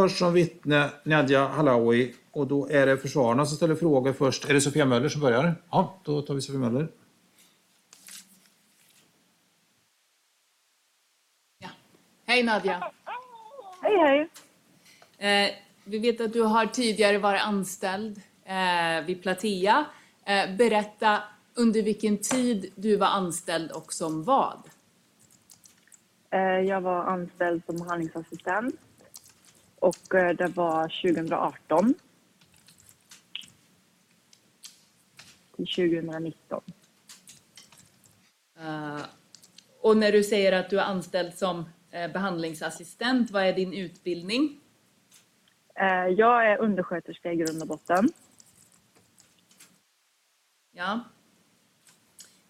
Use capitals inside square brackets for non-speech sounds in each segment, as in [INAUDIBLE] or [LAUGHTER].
Hörs som vittne Nadja Halawi och då är det försvararna som ställer frågor först. Är det Sofia Möller som börjar? Ja, då tar vi Sofia Möller. Ja. Hej Nadja! Hej, hej. Eh, vi vet att du har tidigare varit anställd eh, vid Platea. Eh, berätta under vilken tid du var anställd och som vad? Eh, Jag var anställd som behandlingsassistent och eh, det var 2018 till 2019. Eh, och när du säger att du är anställd som eh, behandlingsassistent, vad är din utbildning? Eh, Jag är undersköterska i grund och botten. Ja.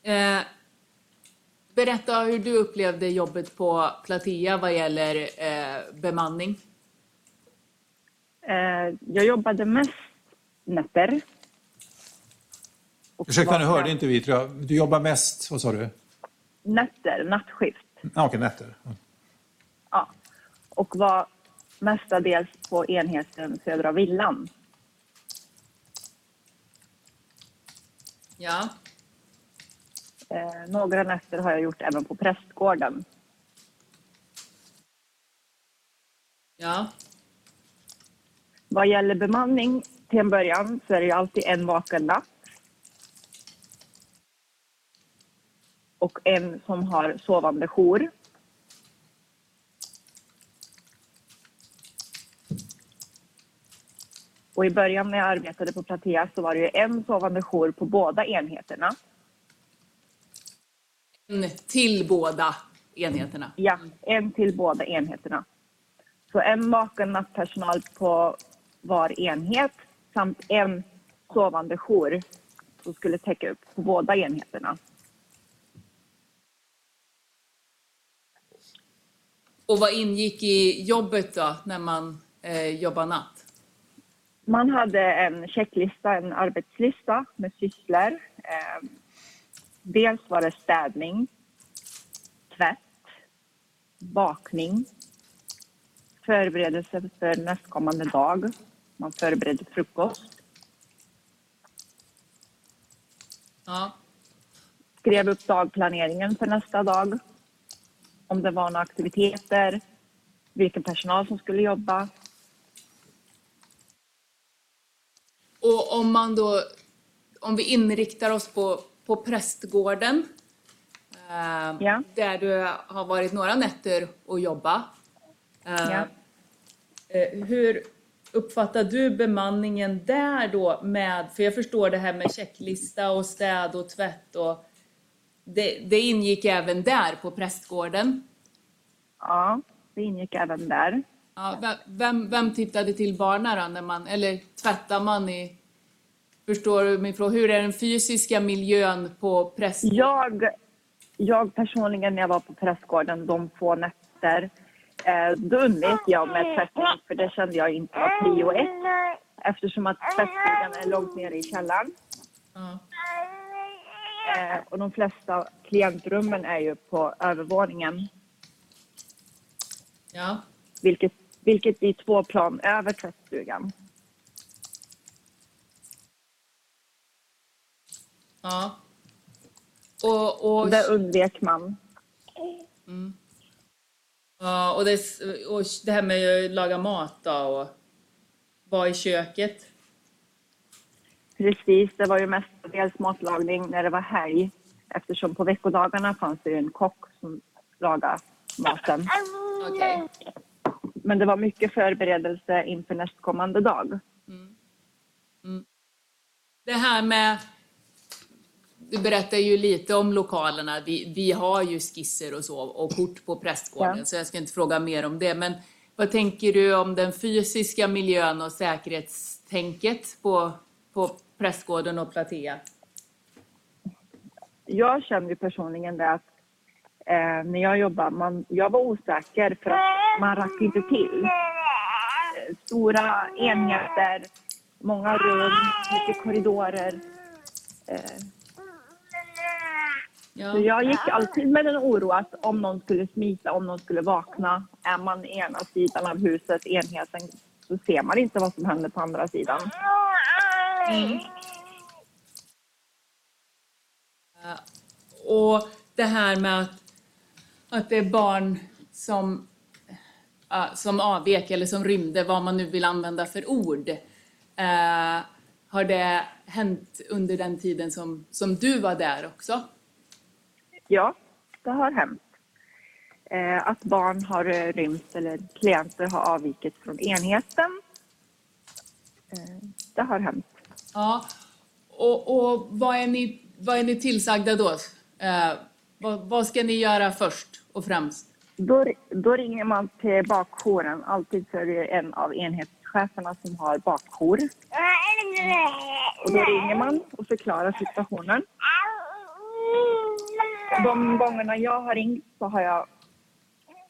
Eh, berätta hur du upplevde jobbet på Platea vad gäller bemanning. Eh, Jag jobbade mest nätter. Och Ursäkta, nu hörde inte vi tror jag. Du jobbar mest, vad sa du? Nätter, nattskift. Ja, okej, nätter. Ja. Och var mestadels på enheten Södra Villan. Ja. Eh, några nätter har jag gjort även på prästgården. Ja. Vad gäller bemanning till en början så är det ju alltid en vaken natt. Och en som har sovande jour. Och i början när jag arbetade på Platea så var det ju en sovande jour på båda enheterna. En till båda enheterna. Ja, en till båda enheterna. Så en vaken nattpersonal på var enhet samt en sovande jour som skulle täcka upp på båda enheterna. Och vad ingick i jobbet då, när man eh, jobbar natt? Man hade en checklista, en arbetslista med sysslor. Eh, dels var det städning, tvätt, bakning, förberedelse för nästkommande dag. Man förberedde frukost, Ja. skrev upp dagplaneringen för nästa dag. Om det var några aktiviteter, vilken personal som skulle jobba. Och om man då, om vi inriktar oss på, på prästgården, eh, Ja. där du har varit några nätter och jobba. Eh, Ja. Eh, hur uppfattar du bemanningen där då med, för jag förstår det här med checklista och städ och tvätt och det, det ingick även där på prästgården. Ja, det ingick även där. Ja, vem- vem, vem tittade till barnen då när man, eller tvättar man i, förstår du min fråga, hur är den fysiska miljön på prästgården? Jag, jag personligen när jag var på prästgården de få nätter, eh, då undvek jag med tvättning för det kände jag inte var prio ett. Eftersom att tvättstugan är långt nere i källaren. Eh, och de flesta klientrummen är ju på övervåningen. ja. Vilket, vilket blir två plan över tvättstugan. ja. Och, och, Det undvek man. Ja, och, det, och det här med att laga mat då och vara i köket. Precis, det var ju mestadels matlagning när det var helg. Eftersom på veckodagarna fanns det ju en kock som lagade maten. Okej. Men det var mycket förberedelse inför nästkommande dag. Det här med Du berättar ju lite om lokalerna. Vi, vi har ju skisser och så och kort på prästgården Ja. så jag ska inte fråga mer om det. Men vad tänker du om den fysiska miljön och säkerhetstänket på på prästgården och Platea? Jag kände ju personligen det att eh, när jag jobbade, man, jag var osäker för att man rack inte till. Stora enheter, många rum, mycket korridorer. Eh, Ja. Så jag gick alltid med den oro att om någon skulle smita, om någon skulle vakna, är man ena sidan av huset, enheten, så ser man inte vad som händer på andra sidan. Och det här med att, att det är barn som, ja, som avvek eller som rymde, vad man nu vill använda för ord. Eh, har det hänt under den tiden som, som du var där också? Ja, det har hänt. Eh, att barn har eh, rymt eller klienter har avvikit från enheten. Eh, det har hänt. Ja. Och, och vad, är ni, vad är ni tillsagda då? Eh, vad, vad ska ni göra först och främst? Då, då ringer man till bakjouren. Alltid så är det en av enhetscheferna som har bakjour. Och då ringer man och förklarar situationen. De gångerna jag har ringt så har jag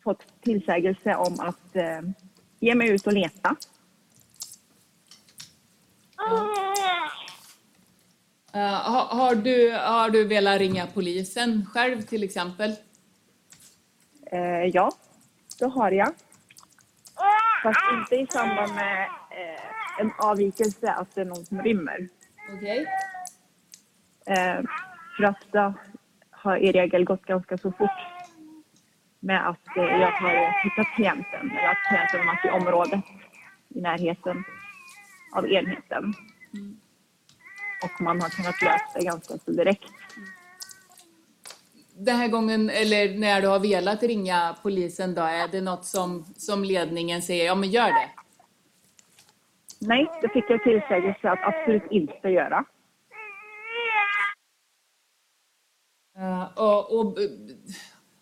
fått tillsägelse om att eh, ge mig ut och leta. Eh, har, har, du, har du velat ringa polisen själv till exempel? Eh, ja, det har jag. Fast inte i samband med eh, en avvikelse, att det är någon som rymmer. Okej. Eh, för att har i regel gått ganska så fort med att eh, jag har hittat klienten, eller att klienten varit i området i närheten av enheten. Och man har kunnat lösa det ganska så direkt. Den här gången, eller när du har velat ringa polisen då, är det något som, som ledningen säger, ja men gör det? Nej, det fick jag tillsägelse att absolut inte göra. Eh, och, och eh,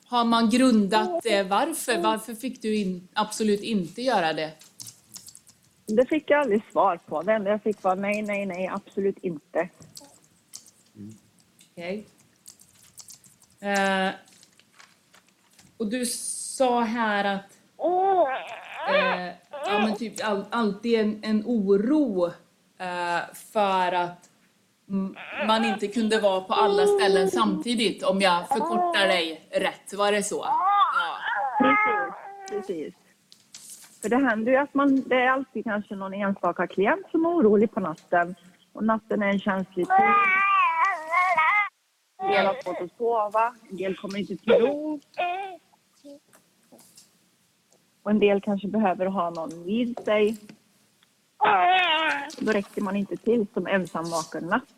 har man grundat det varför? Varför fick du in, absolut inte göra det? Det fick jag aldrig svar på. Det enda jag fick var nej, nej, nej, absolut inte. Okej. Eh, och du sa här att eh, ja, men typ all, alltid en, en oro eh, för att mm, man inte kunde vara på alla ställen samtidigt, om jag förkortar dig rätt. Var det så? Ja. Precis, precis. För det händer ju att man, det är alltid kanske någon enstaka klient som är orolig på natten. Och natten är en känslig tid. En del har svårt att sova, en del kommer inte till ro. Och en del kanske behöver ha någon vid sig. Då räcker man inte till som ensam vaken natt.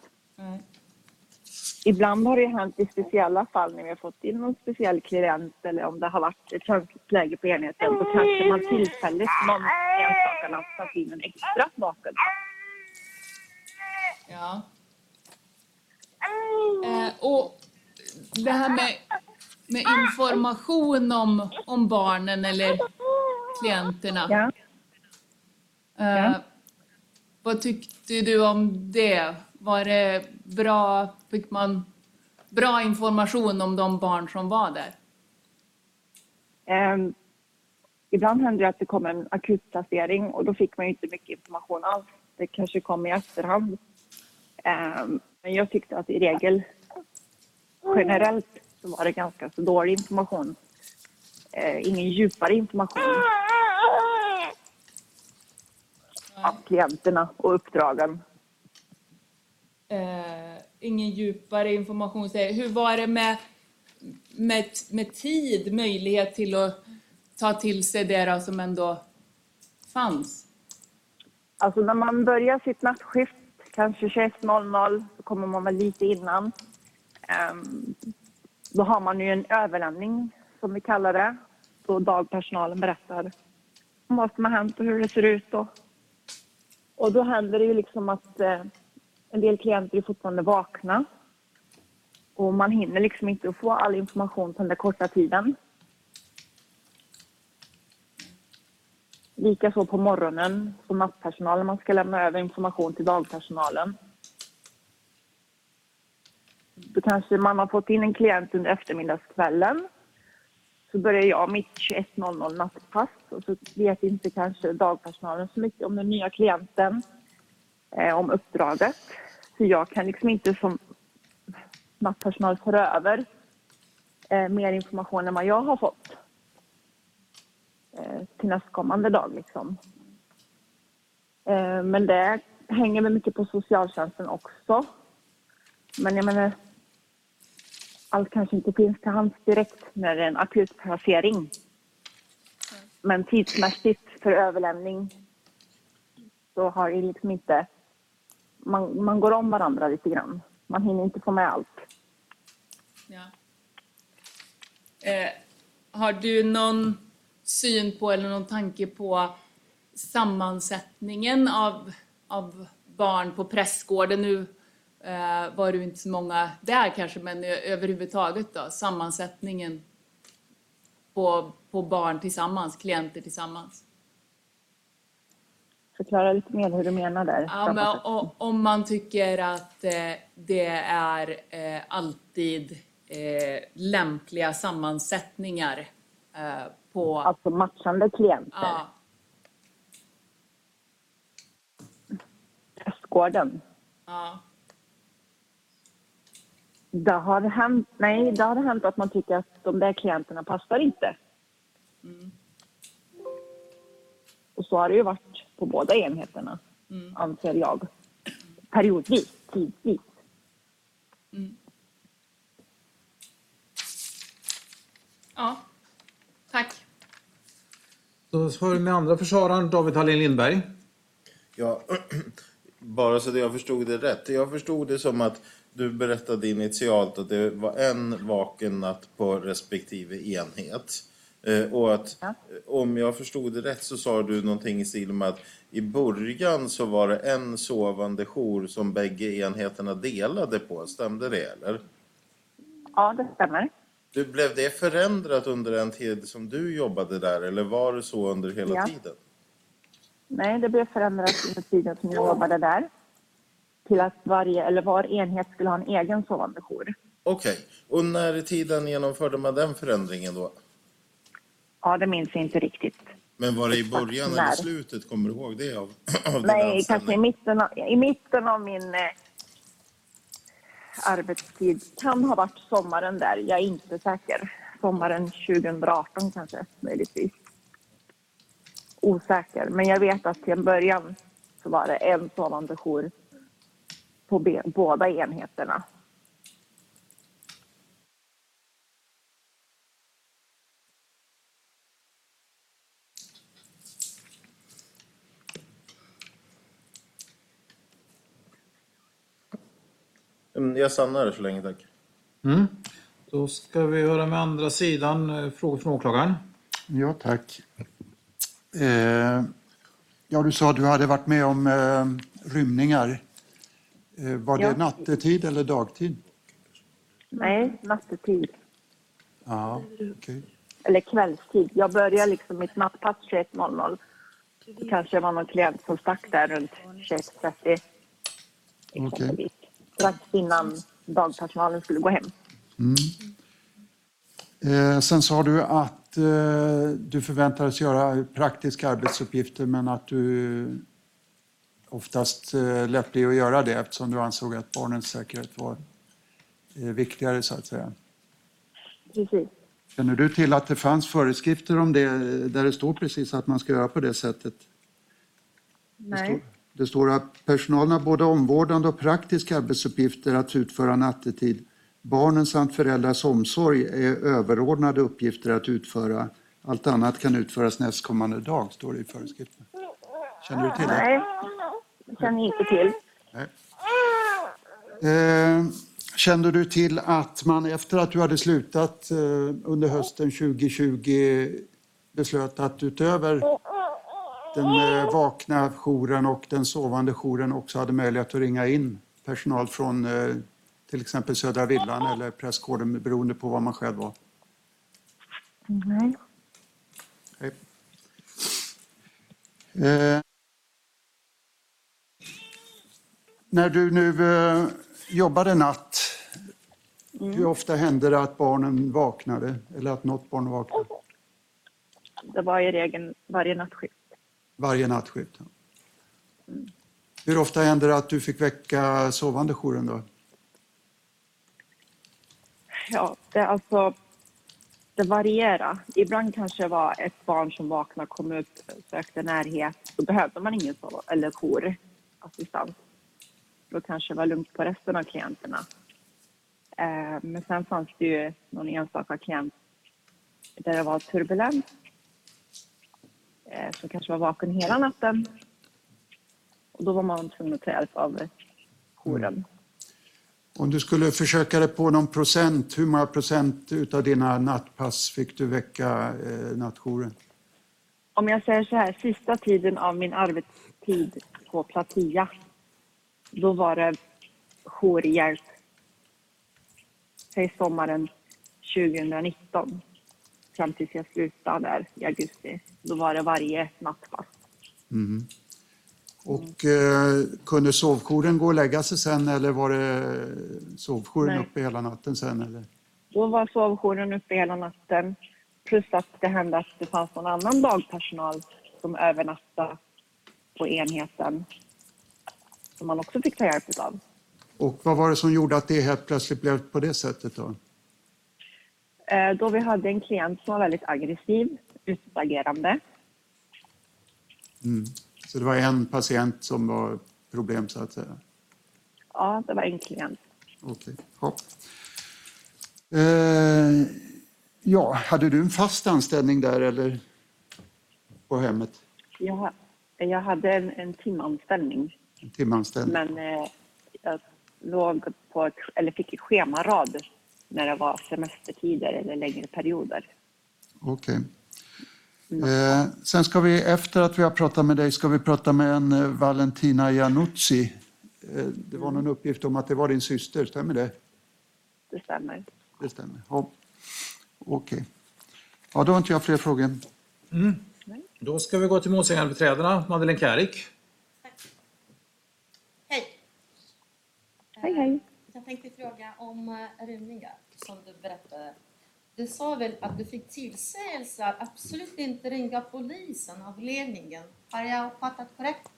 Ibland har det hänt i speciella fall när vi har fått in någon speciell klient eller om det har varit ett känsligt läge på enheten. Då kanske man tillfälligt någon enstaka natt satt in en extra vaken. Ja. Eh, och det här med, med information om, om barnen eller klienterna. Ja. Eh, vad tyckte du om det? Var det bra? Fick man bra information om de barn som var där? Um, ibland hände det att det kom en akutplacering och då fick man ju inte mycket information alls. Det kanske kom i efterhand. Um, men jag tyckte att i regel, generellt, så var det ganska så dålig information. Uh, ingen djupare information av klienterna och uppdragen. Eh, ingen djupare information. Hur var det med, med, med tid, möjlighet till att ta till sig det då som ändå fanns? Alltså när man börjar sitt nattskift, kanske 21.00, så kommer man väl lite innan. Ehm, då har man ju en överlämning, som vi kallar det. Då dagpersonalen berättar om vad som har hänt och hur det ser ut. Och, och då händer det ju liksom att eh, en del klienter är fortfarande vakna. Och man hinner liksom inte få all information på den där korta tiden. Likaså på morgonen på nattpersonalen. Man ska lämna över information till dagpersonalen. Då kanske man har fått in en klient under eftermiddagskvällen. Så börjar jag mitt 21.00 nattpass och så vet inte kanske dagpersonalen så mycket om den nya klienten, eh, om uppdraget. Så jag kan liksom inte som nattpersonal föra över eh, mer information än vad jag har fått eh, till nästkommande dag. Liksom. Eh, men det hänger väl mycket på socialtjänsten också. Men jag menar, allt kanske inte finns till hands direkt när det är en akut placering. Men tidsmässigt för överlämning så har det liksom inte... Man, man går om varandra lite grann. Man hinner inte få med allt. Ja. Eh, har du någon syn på eller någon tanke på sammansättningen av, av barn på prästgården? Nu eh, var det inte så många där kanske, men eh, överhuvudtaget då, sammansättningen på, på barn tillsammans, klienter tillsammans. Förklara lite mer hur du menar där. Ja, men, o- om man tycker att eh, det är eh, alltid eh, lämpliga sammansättningar eh, på... Alltså matchande klienter. Ja, Prästgården. ja, Det har hänt, nej, det har hänt att man tycker att de där klienterna passar inte. Och så har det ju varit på båda enheterna, anser jag. Periodvis, tidvis. ja. Tack. Då har vi med andra försvararen, David Hallin Lindberg. Ja, [CLEARS THROAT] bara så att jag förstod det rätt. Jag förstod det som att du berättade initialt att det var en vaken natt på respektive enhet. Eh, Och att Ja. om jag förstod det rätt så sa du någonting i stil med att i början så var det en sovande jour som bägge enheterna delade på. Stämde det eller? Ja, det stämmer. Du, blev det förändrat under den tid som du jobbade där eller var det så under hela Ja. tiden? Nej, det blev förändrat under tiden som jag jobbade där. Till att varje, eller var enhet skulle ha en egen sovande jour. Okej, och när i tiden genomförde man den förändringen då? Ja, det minns jag inte riktigt. Men var det i början eller slutet? Kommer du ihåg det? Av, av Nej, anställning? kanske i mitten av, i mitten av min eh, arbetstid. Kan ha varit sommaren där, jag är inte säker. Sommaren 2018 kanske, möjligtvis. Osäker, men jag vet att till en början så var det en sovande jour på båda enheterna. Jag stannar så länge, tack. Mm. Då ska vi höra med andra sidan, eh, frågor från åklagaren. Ja, tack. Eh, ja, du sa att du hade varit med om eh, rymningar. Eh, var det Ja. nattetid eller dagtid? Nej, nattetid. Ja, okej. Eller kvällstid. Jag börjar liksom mitt nattpass 21.00. Det kanske var någon klient som stack där runt 21.30. exempelvis. Strax innan dagpersonalen skulle gå hem. Eh, sen sa du att eh, du förväntades göra praktiska arbetsuppgifter men att du oftast eh, lät bli att göra det eftersom du ansåg att barnens säkerhet var eh, viktigare så att säga. Precis. Känner du till att det fanns föreskrifter om det där det står precis att man ska göra på det sättet? Nej. Det står att personalen har både omvårdande och praktiska arbetsuppgifter att utföra nattetid. Barnens samt föräldrars omsorg är överordnade uppgifter att utföra. Allt annat kan utföras nästkommande dag, står det i föreskriften. Känner du till det? Nej, det känner inte till. Eh, kände du till att man efter att du hade slutat eh, under hösten 2020 beslöt att utöver den eh, vakna jouren och den sovande jouren också hade möjlighet att ringa in personal från eh, till exempel Södra Villan eller Prästgården beroende på vad man själv var? Nej. Nej. Eh, när du nu eh, jobbade natt, hur ofta hände det att barnen vaknade eller att något barn vaknade? Det var i regel varje nattskift. Varje nattskift? Hur ofta hände det att du fick väcka sovande jouren då? Ja, det, alltså, det varierar. Ibland kanske det var ett barn som vaknade, kom upp, sökte närhet. Då behövde man ingen sov eller jourassistans. Då kanske det var lugnt på resten av klienterna. Eh, men sen fanns det ju någon enstaka klient där det var turbulent Eh, som kanske var vaken hela natten. Och då var man tvungen att ta hjälp av jouren. Om du skulle försöka dig på någon procent, hur många procent utav dina nattpass fick du väcka eh, nattjouren? Om jag säger så här, sista tiden av min arbetstid på Platia, då var det jourhjälp. Säg sommaren 2019, fram tills jag slutade där i augusti. Då var det varje nattpass. Och eh, kunde sovjouren gå och lägga sig sen eller var det sovjouren Nej. uppe hela natten sen? Eller? Då var sovjouren uppe hela natten. Plus att det hände att det fanns någon annan dagpersonal som övernattade på enheten. Som man också fick ta hjälp av. Och vad var det som gjorde att det helt plötsligt blev på det sättet då? Eh, Då vi hade en klient som var väldigt aggressiv, utagerande. Så det var en patient som var problem så att säga? Ja, det var en klient. Okej. Ja. Eh, ja, hade du en fast anställning där eller på hemmet? Jag, jag hade en, en timanställning, En timanställning? men eh, jag låg på eller fick schemarad när det var semestertider eller längre perioder. Okej. Eh, sen ska vi, efter att vi har pratat med dig, ska vi prata med en eh, Valentina Januzzi. Eh, det var någon uppgift om att det var din syster, stämmer det? Det stämmer. Det stämmer. Ja. Okej. Ja, då har inte jag fler frågor. Då ska vi gå till målsägandebiträdena. Madeleine Kärik. Hej! Hej, hej. Jag tänkte fråga om eh, rymningar som du berättade. Du sa väl att du fick tillsägelse att absolut inte ringa polisen av ledningen. Har jag uppfattat korrekt?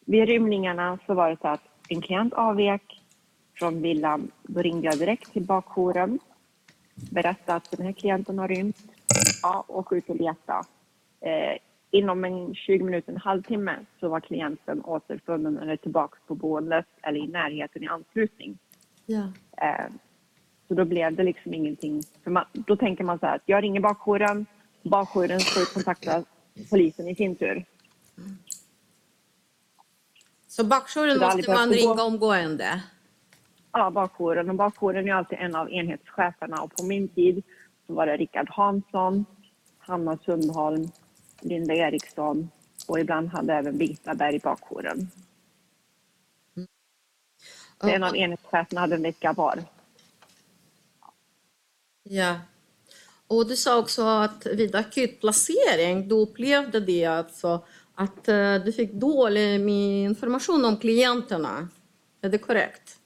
Vid rymningarna så var det så att en klient avvek från villan. Då ringde jag direkt till bakjouren. Berättade att den här klienten har rymt. Ja, åk ut och leta. Eh, inom en 20 minuter, en halvtimme så var klienten återfunnen eller tillbaka på boendet eller i närheten i anslutning. Ja. Eh, så då blev det liksom ingenting. För man, då tänker man så här att jag ringer bakjouren. Bakjouren får kontakta polisen i sin tur. Så bakjouren måste man gå- ringa omgående? Ja, bakjouren. Och bakjouren är alltid en av enhetscheferna. Och på min tid så var det Rickard Hansson, Hanna Sundholm, Linda Eriksson och ibland hade även Birgitta Berg bakjouren. Så en av enhetscheferna hade en vecka var. Ja. Och du sa också att vid akutplacering, du upplevde det alltså att eh, du fick dålig information om klienterna. Är det korrekt?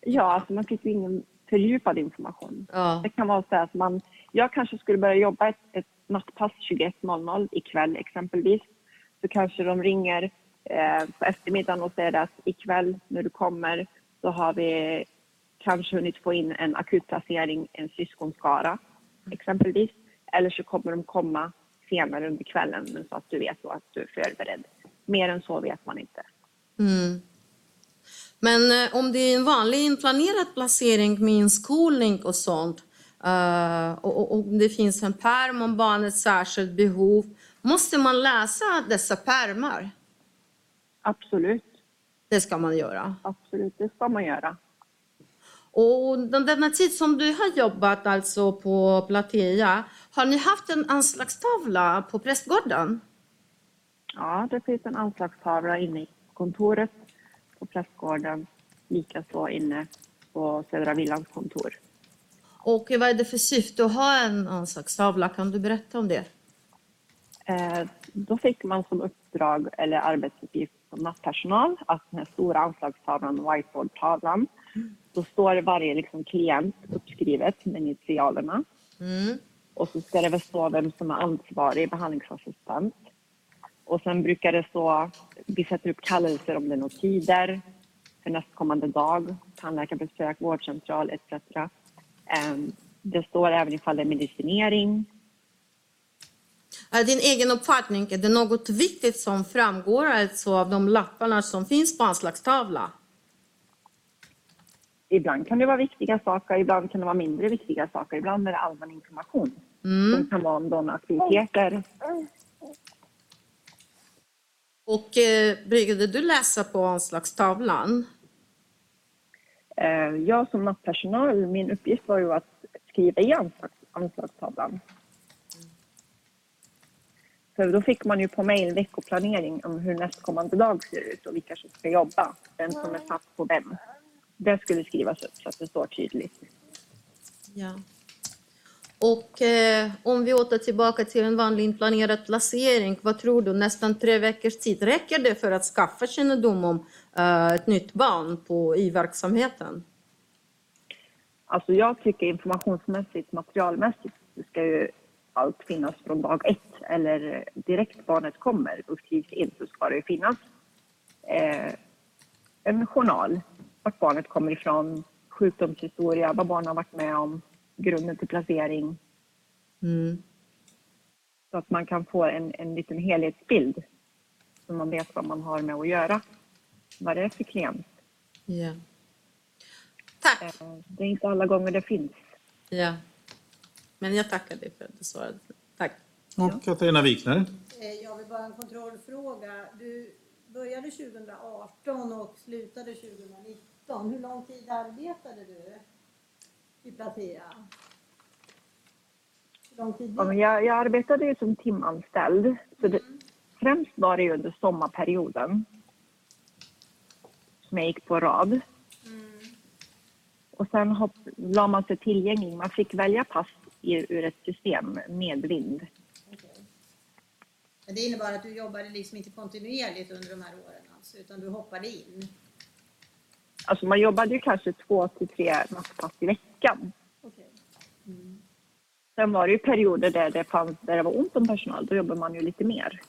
Ja, alltså man fick ju ingen fördjupad information. Ja. Det kan vara så att man, jag kanske skulle börja jobba ett, ett nattpass 21.00 ikväll exempelvis. Så kanske de ringer eh, på eftermiddagen och säger att ikväll när du kommer så har vi kanske hunnit få in en akutplacering, en syskonskara exempelvis. Eller så kommer de komma senare under kvällen men så att du vet då att du är förberedd. Mer än så vet man inte. Mm. Men eh, om det är en vanlig inplanerad placering med inskolning och sånt och, och, och det finns en pärm om barnets särskilt behov, måste man läsa dessa pärmar? Absolut, Det ska man göra. absolut, det ska man göra. Och den, denna tid som du har jobbat alltså på Platea, har ni haft en anslagstavla på prästgården? Ja, det finns en anslagstavla inne i kontoret på Prästgården. Likaså inne på Södra Villans kontor. Och vad är det för syfte att ha en anslagstavla? Kan du berätta om det? Eh, då fick man som uppdrag eller arbetsuppgift som nattpersonal att den här stora anslagstavlan, whiteboardtavlan, då står varje liksom, klient uppskrivet med initialerna. Och så ska det väl stå vem som är ansvarig behandlingsassistent. Och sen brukar det stå, vi sätter upp kallelser om det är några tider för nästkommande dag, tandläkarbesök, vårdcentral etc. Ehm, Det står även ifall det är medicinering. Är din egen uppfattning, är det något viktigt som framgår alltså av de lapparna som finns på anslagstavlan? Ibland kan det vara viktiga saker, ibland kan det vara mindre viktiga saker. Ibland är det allmän information. Som kan vara om de aktiviteter. Och eh, brukade du läsa på anslagstavlan? Eh, Jag som nattpersonal, min uppgift var ju att skriva i anslagstavlan. För då fick man ju på mejl veckoplanering om hur nästkommande dag ser ut och vilka som ska jobba, vem som är satt på vem. Det skulle skrivas upp så att det står tydligt. Ja. Och eh, om vi åter tillbaka till en vanlig inplanerad placering, vad tror du, nästan tre veckors tid, räcker det för att skaffa kännedom om eh, ett nytt barn på, i verksamheten? Alltså jag tycker informationsmässigt, materialmässigt, ska ju allt finnas från dag ett. Eller direkt barnet kommer och skrivs in så ska det ju finnas eh, en journal. Vart barnet kommer ifrån, sjukdomshistoria, vad barnet har varit med om, grunden till placering. Så att man kan få en, en liten helhetsbild så man vet vad man har med att göra. Vad det är för klient. Ja. Tack. Eh, Det är inte alla gånger det finns. Ja. Men jag tackar dig för att du svarade. Tack. Och Katarina Wikner. Eh, Jag vill bara en kontrollfråga. Du började 2018 och slutade 2019. Hur lång tid arbetade du i Platea? Hur lång tid Ja, men jag, jag arbetade ju som timanställd. Så det, främst var det ju under sommarperioden. Som jag gick på rad. Och sen hopp, la man sig tillgänglig. Man fick välja pass i, ur ett system med blind. Okej. Men det innebar att du jobbade liksom inte kontinuerligt under de här åren alltså, utan du hoppade in? Alltså man jobbade ju kanske två till tre nattpass i veckan. Okej. Sen var det ju perioder där det, fanns, där det var ont om personal. Då jobbade man ju lite mer.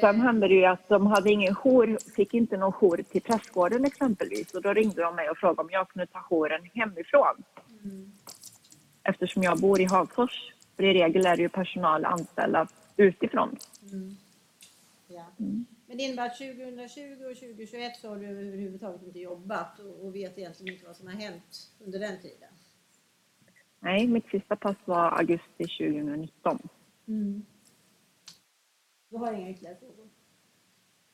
Sen hände det ju att de hade ingen jour, fick inte någon jour till prästgården exempelvis. Och då ringde de mig och frågade om jag kunde ta jouren hemifrån. Eftersom jag bor i Hagfors. För i regel är det ju personal anställda utifrån. Ja. Men det innebär att 2020 och 2021 så har du överhuvudtaget inte jobbat och, vet egentligen inte vad som har hänt under den tiden? Nej, mitt sista pass var augusti 2019. Du har inga ytterligare frågor?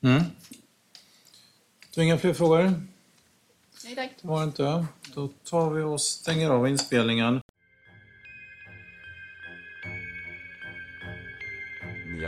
Mm. Du har inga fler frågor? Nej tack. Det var inte. Då tar vi och stänger av inspelningen.